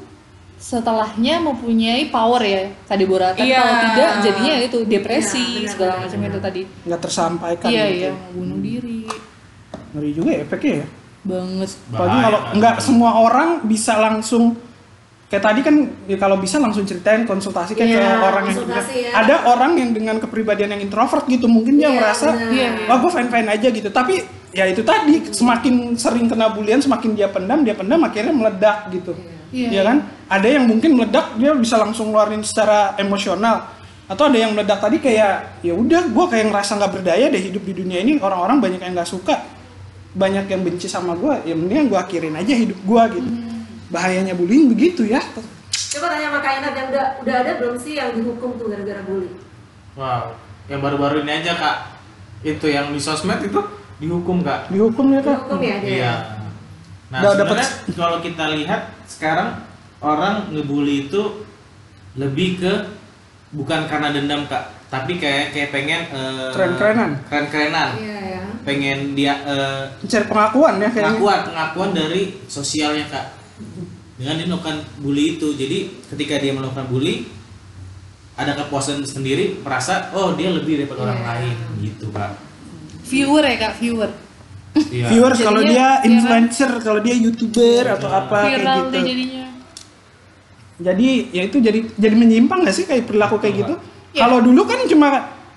setelahnya mempunyai power ya tadi Deborah kan Iya. kalau tidak jadinya itu depresi Iya, benar, segala macam itu tadi nggak tersampaikan iya gitu. iya bunuh diri ngeri juga ya efeknya ya banget apalagi Bahaya kalau kan. nggak semua orang bisa langsung kayak tadi kan ya kalau bisa langsung ceritain konsultasi kayak ke Iya, orang yang ya. ada orang yang dengan kepribadian yang introvert gitu mungkin dia Iya, merasa benar. Iya, iya. wah gue fine fine aja gitu tapi ya itu tadi semakin sering kena bulian semakin dia pendam dia pendam akhirnya meledak gitu Iya. ya kan ada yang mungkin meledak dia bisa langsung ngeluarin secara emosional atau ada yang meledak tadi kayak ya udah gue kayak ngerasa nggak berdaya deh hidup di dunia ini orang-orang banyak yang nggak suka banyak yang benci sama gue ya mendingan gue akhirin aja hidup gue gitu bahayanya bullying begitu ya Coba tanya sama Kak Inat yang udah udah ada belum sih yang dihukum tuh gara-gara bully? wow yang baru-baru ini aja kak itu yang di sosmed itu dihukum kak dihukum ya kak Dihukum ya dia. Iya. Nah, Udah sebenarnya dapet- kalau kita lihat sekarang orang ngebully itu lebih ke bukan karena dendam kak, tapi kayak kayak pengen eh, Keren-kerenan. keren-kerenan, Iya ya. Pengen dia eh, mencari pengakuan ya kayaknya pengakuan pengakuan dari sosialnya kak, dengan dia melakukan bully itu. Jadi ketika dia melakukan bully, ada kepuasan sendiri, merasa oh dia lebih daripada orang Iya. lain gitu kak. viewer ya kak viewer Iya. viewers kalau dia influencer kalau dia youtuber atau apa kayak gitu jadinya jadi ya itu jadi jadi menyimpang gak sih kayak perilaku kayak gitu Iya. kalau dulu kan cuma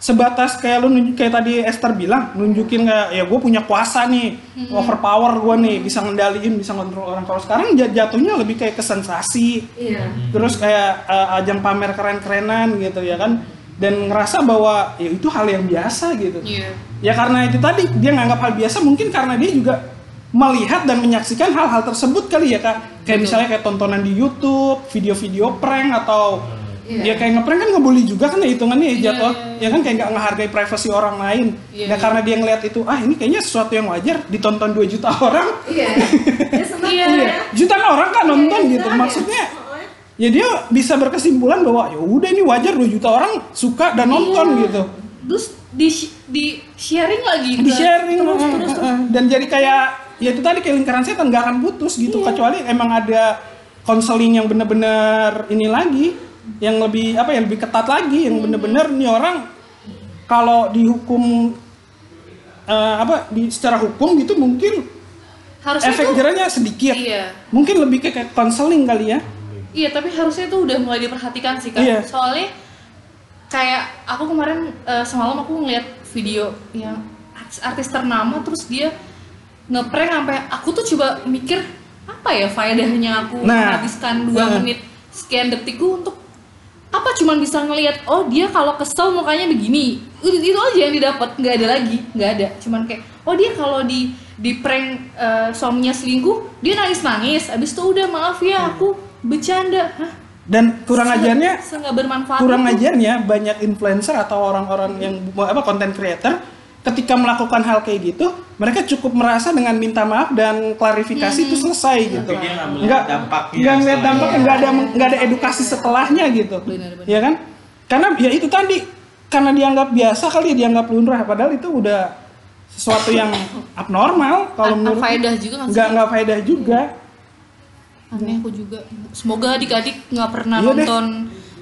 sebatas kayak lu nunjuk kayak tadi Esther bilang nunjukin kayak ya gue punya kuasa nih overpower gue nih bisa ngendaliin bisa ngontrol orang. Kalau sekarang jat- jatuhnya lebih kayak ke sensasi. Iya. terus kayak eh, ajang pamer keren-kerenan gitu ya kan? Dan ngerasa bahwa ya itu hal yang biasa gitu. Iya. Ya karena itu tadi dia nganggap hal biasa mungkin karena dia juga melihat dan menyaksikan hal-hal tersebut kali ya kak. Kayak misalnya kayak tontonan di YouTube video-video prank atau Iya. Ya kayak ngeprank kan ngebully juga kan ya hitungannya ya Iya, jatuh. iya, Ya kan kayak nggak ngehargai privasi orang lain. Iya, ya iya. karena dia ngeliat itu, ah ini kayaknya sesuatu yang wajar ditonton 2 juta orang. Iya. Iya. Iya, ya. jutaan orang kan nonton Iya, gitu. iya. Maksudnya ya dia bisa berkesimpulan bahwa ya udah ini wajar 2 juta orang suka dan nonton Iya. gitu. terus di di sharing lagi Di sharing terus terus eh, eh. dan jadi kayak ya itu tadi kayak lingkaran setan nggak akan putus gitu Iya. kecuali emang ada konseling yang bener-bener ini lagi yang lebih apa ya lebih ketat lagi yang bener-bener nih orang kalau dihukum eh, apa di secara hukum gitu mungkin harusnya efek tuh jerahnya sedikit iya mungkin lebih ke kayak konseling kali ya Iya, tapi harusnya itu udah mulai diperhatikan sih kan. Iya. Soalnya kayak aku kemarin eh, semalam aku ngeliat video yang artis, artis ternama terus dia ngeprank sampai aku tuh coba mikir apa ya faedahnya aku Nah. menghabiskan dua Nah. menit sekian detikku untuk apa cuman bisa ngelihat oh dia kalau kesel mukanya begini? Itu, itu aja yang didapat nggak ada lagi nggak ada. Cuman kayak oh dia kalau di di prank eh, suaminya selingkuh dia nangis nangis abis itu udah maaf ya aku bercanda. Hah? dan kurang Se- ajarnya kurang itu. ajarnya banyak influencer atau orang-orang yang apa content creator ketika melakukan hal kayak gitu mereka cukup merasa dengan minta maaf dan klarifikasi itu selesai gitu. dia nggak melihat nggak dampaknya nggak ngeliat dampaknya nggak ada nggak ada edukasi setelahnya gitu. Benar, benar. ya kan? Karena ya itu tadi karena dianggap biasa kali ya dianggap lumrah padahal itu udah sesuatu yang abnormal kalau menurut faedah juga nggak sih? nggak nggak faedah juga. Aneh aku juga. Semoga adik-adik nggak pernah Iya deh.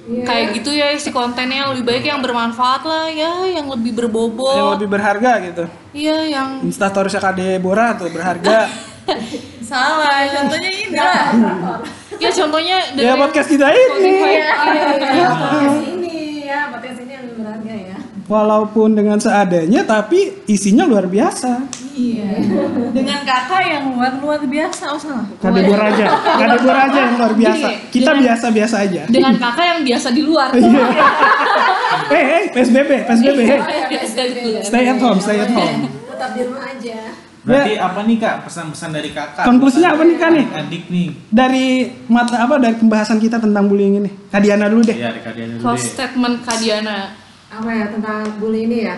Nonton kayak gitu ya isi kontennya lebih baik yang bermanfaat lah ya yang lebih yang berbobot lebih berharga gitu. Iya yang instastorynya Kak Deborah tuh berharga. Salah, contohnya ini lah. ya contohnya ya dari podcast kita ini. Spotify. Iya, podcast ini ya, podcast ini yang berharga ya. walaupun dengan seadanya tapi isinya luar biasa Iya. Dengan kakak yang luar luar biasa, oh salah. Kak Deborah aja Kak Deborah aja yang luar biasa Gini, kita dengan- biasa-biasa aja dengan kakak yang biasa di luar Iya. eh eh PSBB PSBB hey. Biasa luar. stay at home stay at home Tetap di rumah aja. Berarti apa nih kak pesan-pesan dari kakak? Konklusinya apa nih, Kak, nih? Adik nih. dari mata apa dari pembahasan kita tentang bullying ini Kak Diana dulu deh Ya, dari Kak Diana dulu close deh. statement Kadiana Apa ya tentang bully ini ya?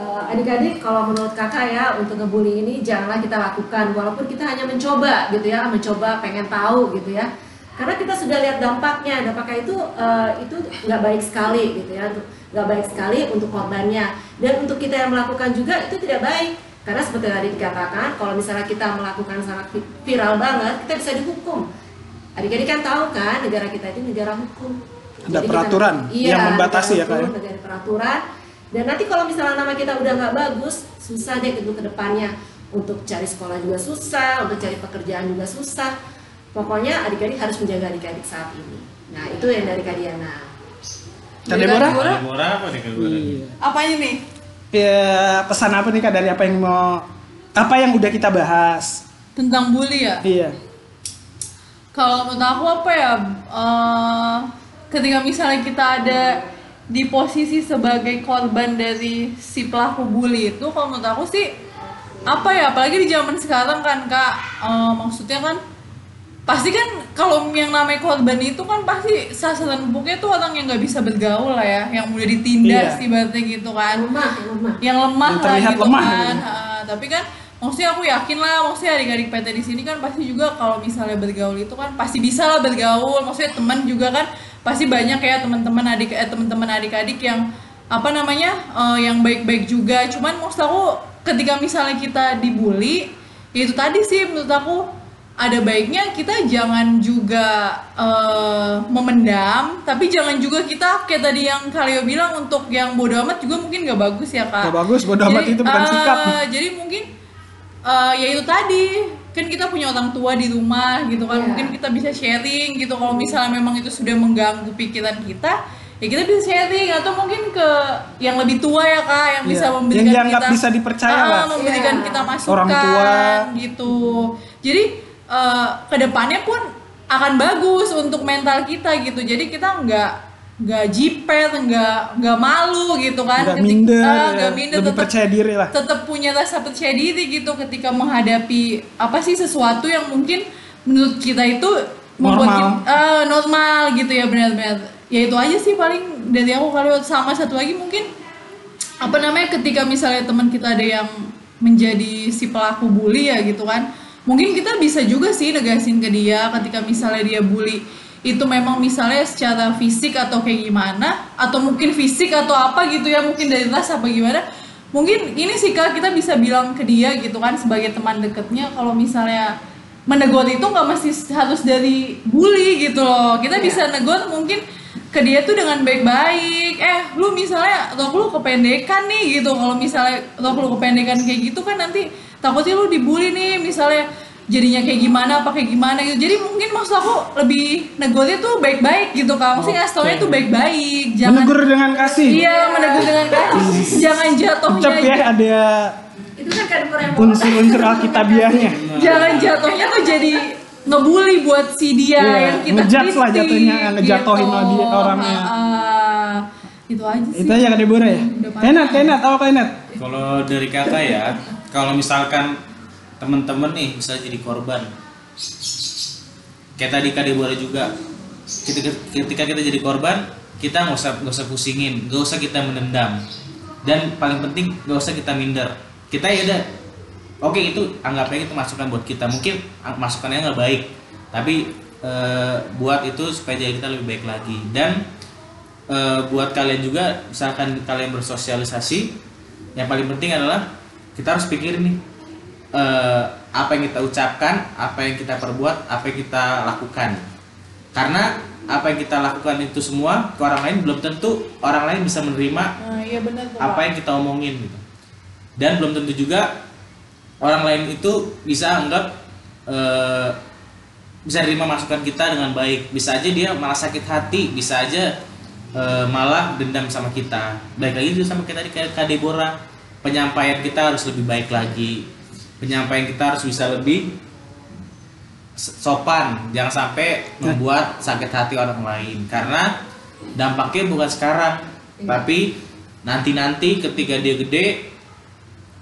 Eh, Adik-adik, kalau menurut kakak ya untuk ngebully ini janganlah kita lakukan, walaupun kita hanya mencoba gitu ya, mencoba pengen tahu gitu ya. Karena kita sudah lihat dampaknya, dampaknya itu eh, itu nggak baik sekali gitu ya, nggak baik sekali untuk korbannya dan untuk kita yang melakukan juga itu tidak baik. Karena seperti tadi dikatakan, kalau misalnya kita melakukan sangat vi- viral banget, kita bisa dihukum. Adik-adik kan tahu kan, negara kita itu negara hukum. Ada Jadi kita- peraturan iya, yang membatasi ya, Kak, ya? negara peraturan. Dan nanti kalau misalnya nama kita udah nggak bagus, susah deh untuk ke depannya. Untuk cari sekolah juga susah, untuk cari pekerjaan juga susah. Pokoknya adik-adik harus menjaga adik-adik saat ini. Nah itu yang dari Kak Diana. Kak Deborah Deborah apa nih Kak? Iya. Apanya nih? ya pesan apa nih Kak dari apa yang mau apa yang udah kita bahas Tentang bully ya? iya Kalau menurut aku apa ya? eh, ketika misalnya kita ada di posisi sebagai korban dari si pelaku bully itu, kalau menurut aku sih apa ya? Apalagi di zaman sekarang kan kak, eh, maksudnya kan pasti kan kalau yang namanya korban itu kan pasti sasaran empuknya tuh orang yang nggak bisa bergaul lah ya, yang mudah ditindas Iya. ibaratnya gitu kan Lemah, lemah. yang lemah Yang lah terlihat gitu lemah kan. gitu. Ha, tapi kan maksudnya aku yakin lah maksudnya adik-adik PT di sini kan pasti juga kalau misalnya bergaul itu kan pasti bisa lah bergaul. Maksudnya teman juga kan pasti banyak ya teman-teman adik eh, teman-teman adik-adik yang apa namanya eh, yang baik-baik juga. Cuman maksud aku ketika misalnya kita dibully ya itu tadi sih menurut aku ada baiknya kita jangan juga eh, memendam, tapi jangan juga kita kayak tadi yang Kalio bilang untuk yang bodo amat juga mungkin nggak bagus ya kak. Nggak bagus, bodo amat itu bukan eh, sikap. Jadi mungkin eh, ya itu tadi kan kita punya orang tua di rumah gitu kan, Iya. mungkin kita bisa sharing gitu kalau misalnya memang itu sudah mengganggu pikiran kita. Ya kita bisa sharing atau mungkin ke yang lebih tua ya kak yang Iya. bisa Yang memberikan dianggap kita bisa dipercaya Ah, lah. memberikan Iya. kita masukan Orang tua. gitu. Jadi eh, ke depannya pun akan bagus untuk mental kita gitu. Jadi kita nggak nggak jiper, nggak nggak malu gitu kan. nggak minder, ah, ya. nggak minder, lebih tetap percaya diri lah tetap punya rasa percaya diri gitu ketika menghadapi apa sih sesuatu yang mungkin menurut kita itu membuat Normal. kita- eh, normal gitu ya benar-benar ya itu aja sih paling dari aku kalau sama satu lagi mungkin apa namanya ketika misalnya teman kita ada yang menjadi si pelaku bully ya gitu kan mungkin kita bisa juga sih negasin ke dia ketika misalnya dia bully itu memang misalnya secara fisik atau kayak gimana atau mungkin fisik atau apa gitu ya mungkin dari ras apa gimana. Mungkin ini sih kak kita bisa bilang ke dia gitu kan sebagai teman deketnya kalau misalnya menegur itu nggak mesti harus dari bully gitu loh. Kita bisa negur mungkin ke dia tuh dengan baik-baik. Eh lu misalnya rok lu kependekan nih gitu. Kalau misalnya rok lu kependekan kayak gitu kan nanti takutnya lu dibully nih. Misalnya jadinya kayak gimana apa kayak gimana gitu jadi mungkin maksud aku lebih negurnya tuh baik-baik gitu kak maksudnya ngasih taunya tuh baik-baik jangan Menegur dengan kasih. iya menegur dengan kasih jangan jatuhnya Ucap ya ada Itu kan kadang unsur-unsur alkitabiahnya. jangan jatuhnya tuh jadi ngebully buat si dia Iya, yang kita ngejudge lah jatuhnya, ngejatuhin gitu. dia orangnya. Ah, itu aja sih Itu aja Kak Deborah ya. Kenat, Kenat, apa Kenat? Kalau dari kakak ya, kalau misalkan temen-temen nih bisa jadi korban, kayak tadi Kak Deborah juga, ketika, kita jadi korban, kita nggak usah nggak usah pusingin, nggak usah kita menendam, dan paling penting nggak usah kita minder. Kita ya udah, oke itu anggapnya itu masukan buat kita, mungkin ang- masukannya nggak baik, tapi eh, buat itu supaya jadi kita lebih baik lagi. Dan eh, buat kalian juga misalkan kalian bersosialisasi yang paling penting adalah kita harus pikir nih eh, apa yang kita ucapkan apa yang kita perbuat apa yang kita lakukan. Karena apa yang kita lakukan itu semua ke orang lain belum tentu orang lain bisa menerima nah, iya benar tuh apa yang kita omongin gitu. Dan belum tentu juga orang lain itu bisa anggap eh, bisa terima masukan kita dengan baik. Bisa aja dia malah sakit hati bisa aja eh, malah dendam sama kita. Baik lagi juga sama kita tadi kayak Kak Deborah. Penyampaian kita harus lebih baik lagi penyampaian kita harus bisa lebih sopan jangan sampai membuat sakit hati orang lain karena dampaknya bukan sekarang tapi nanti-nanti ketika dia gede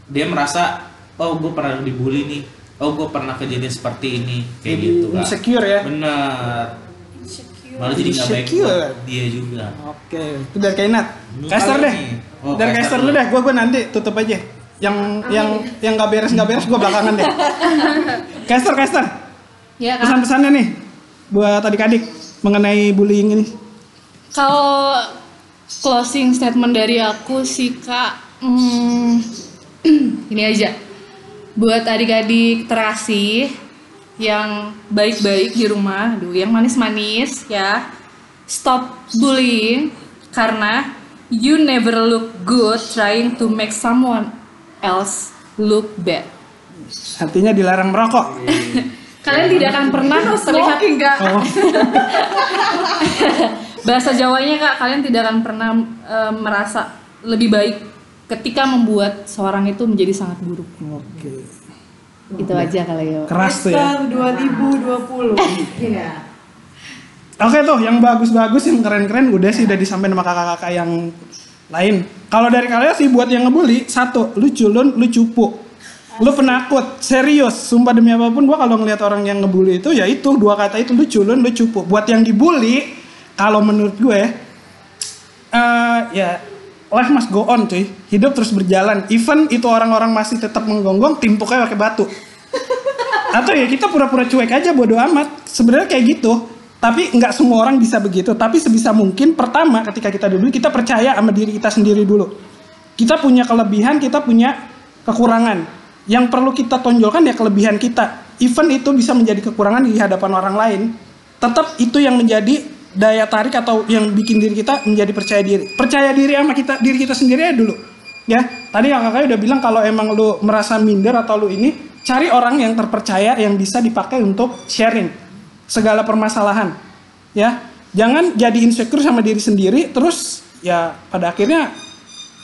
dia merasa oh gue pernah dibully nih oh gue pernah kejadian seperti ini kayak Jadi gitu Kak. insecure ya. bener Insecure. malah jadi nggak baik buat dia juga Oke, itu dari Caster kali deh. Oh, dari caster Caster dulu. lu deh, gua gua nanti tutup aja. Yang yang yang nggak beres nggak beres gua belakangan deh. Caster, Caster. Ya kan? Pesan-pesannya nih buat adik-adik mengenai bullying ini. Kalau closing statement dari aku sih kak, hmm, ini aja. Buat adik-adik terasih yang baik-baik di rumah, aduh, yang manis-manis ya, stop bullying karena you never look good trying to make someone else look bad. Artinya dilarang merokok. Kalian tidak akan pernah terlihat Kak. Oh, bahasa Jawanya kak kalian tidak akan pernah eh, merasa lebih baik ketika membuat seorang itu menjadi sangat buruk oke. itu aja kali ya Keras tuh ya. Star 2020 Iya. Oke tuh, yang bagus-bagus, yang keren-keren udah sih udah disampaikan sama kakak-kakak yang lain. Kalau dari kalian sih buat yang ngebully, satu, lu culun, lu cupu. Lu penakut, serius, sumpah demi apa pun gua kalau ngelihat orang yang ngebully itu ya itu dua kata itu lu culun, lu cupu. Buat yang dibully, kalau menurut gue eh ya life must go on cuy. Hidup terus berjalan. Even itu orang-orang masih tetap menggonggong, timpuknya pakai batu atau ya kita pura-pura cuek aja bodo amat sebenarnya kayak gitu tapi nggak semua orang bisa begitu. Tapi sebisa mungkin pertama ketika kita dulu kita percaya sama diri kita sendiri dulu. Kita punya kelebihan kita punya kekurangan. Yang perlu kita tonjolkan ya kelebihan kita. Even itu bisa menjadi kekurangan di hadapan orang lain tetap itu yang menjadi daya tarik atau yang bikin diri kita menjadi percaya diri. Percaya diri sama kita diri kita sendiri ya dulu ya. Tadi kakaknya udah bilang kalau emang lu merasa minder atau lu ini cari orang yang terpercaya yang bisa dipakai untuk sharing segala permasalahan ya. Jangan jadi insecure sama diri sendiri terus ya pada akhirnya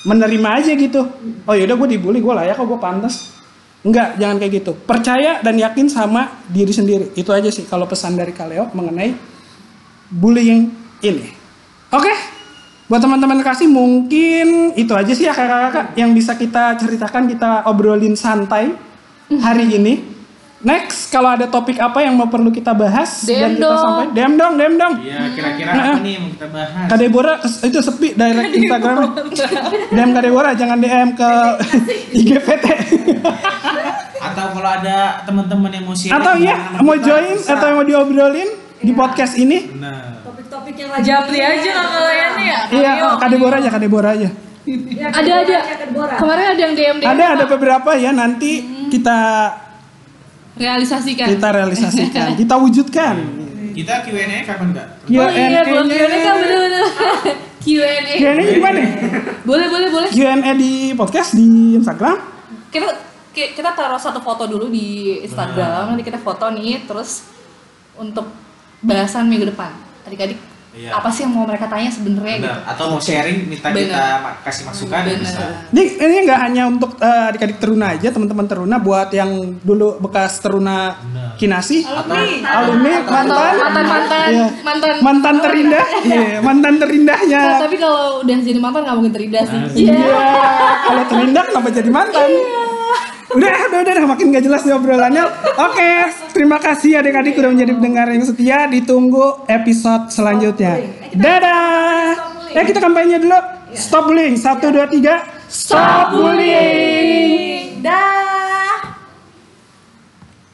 menerima aja gitu. Oh yaudah gue dibully gue layak kok gue pantas. Enggak jangan kayak gitu. Percaya dan yakin sama diri sendiri. Itu aja sih kalau pesan dari Kaleo mengenai bullying ini. Oke? Buat teman-teman kasih mungkin itu aja sih ya kakak-kakak yang bisa kita ceritakan kita obrolin santai hari ini Next, kalau ada topik apa yang mau perlu kita bahas DM dan kita dong. sampai DM dong, DM dong. Iya, kira-kira Nah. apa nih yang mau kita bahas? Kak Deborah kes- itu sepi direct Instagram. DM Kak Deborah jangan DM ke IGPT. Atau kalau ada teman-teman yang mau share atau iya mau join atau yang mau diobrolin di Iya. podcast ini. Nah, Topik-topik yang lagi Japri aja lah kalian ya. Iya, Kak Deborah aja, Kak Deborah aja. Ya, Ada ada. Kemarin ada yang DM DM. Ada ada beberapa ya nanti kita realisasikan. kita realisasikan, kita wujudkan. kita Q&A kapan Kak? Oh iya, belum. Q&A kan bener-bener. Q&A. Q&A gimana? Boleh, boleh, boleh. Q&A di podcast di Instagram. Kita ki- kita taruh satu foto dulu di Instagram, nanti kita foto nih, terus untuk bahasan minggu depan. Adik-adik, Iya. apa sih yang mau mereka tanya sebenarnya gitu? Atau mau sharing minta Benar. kita kasih masukan ya Bener. bisa. Ini ini nggak hanya untuk eh, adik-adik teruna aja, teman-teman teruna buat yang dulu bekas teruna Benar. kinasi, Alumni. alumni, mantan, mantan mantan Iya. mantan mantan terindah, iya, mantan terindahnya. Oh, tapi kalau udah jadi mantan nggak mungkin terindah sih. Iya, kalau terindah kenapa jadi mantan? Udah, udah, udah, udah, makin gak jelas nih obrolannya. Oke, terima kasih adik-adik udah menjadi pendengar yang setia. Ditunggu episode selanjutnya. Dadah. Eh kita kampanye dulu. Stop bullying. Satu, dua, tiga. Stop bullying.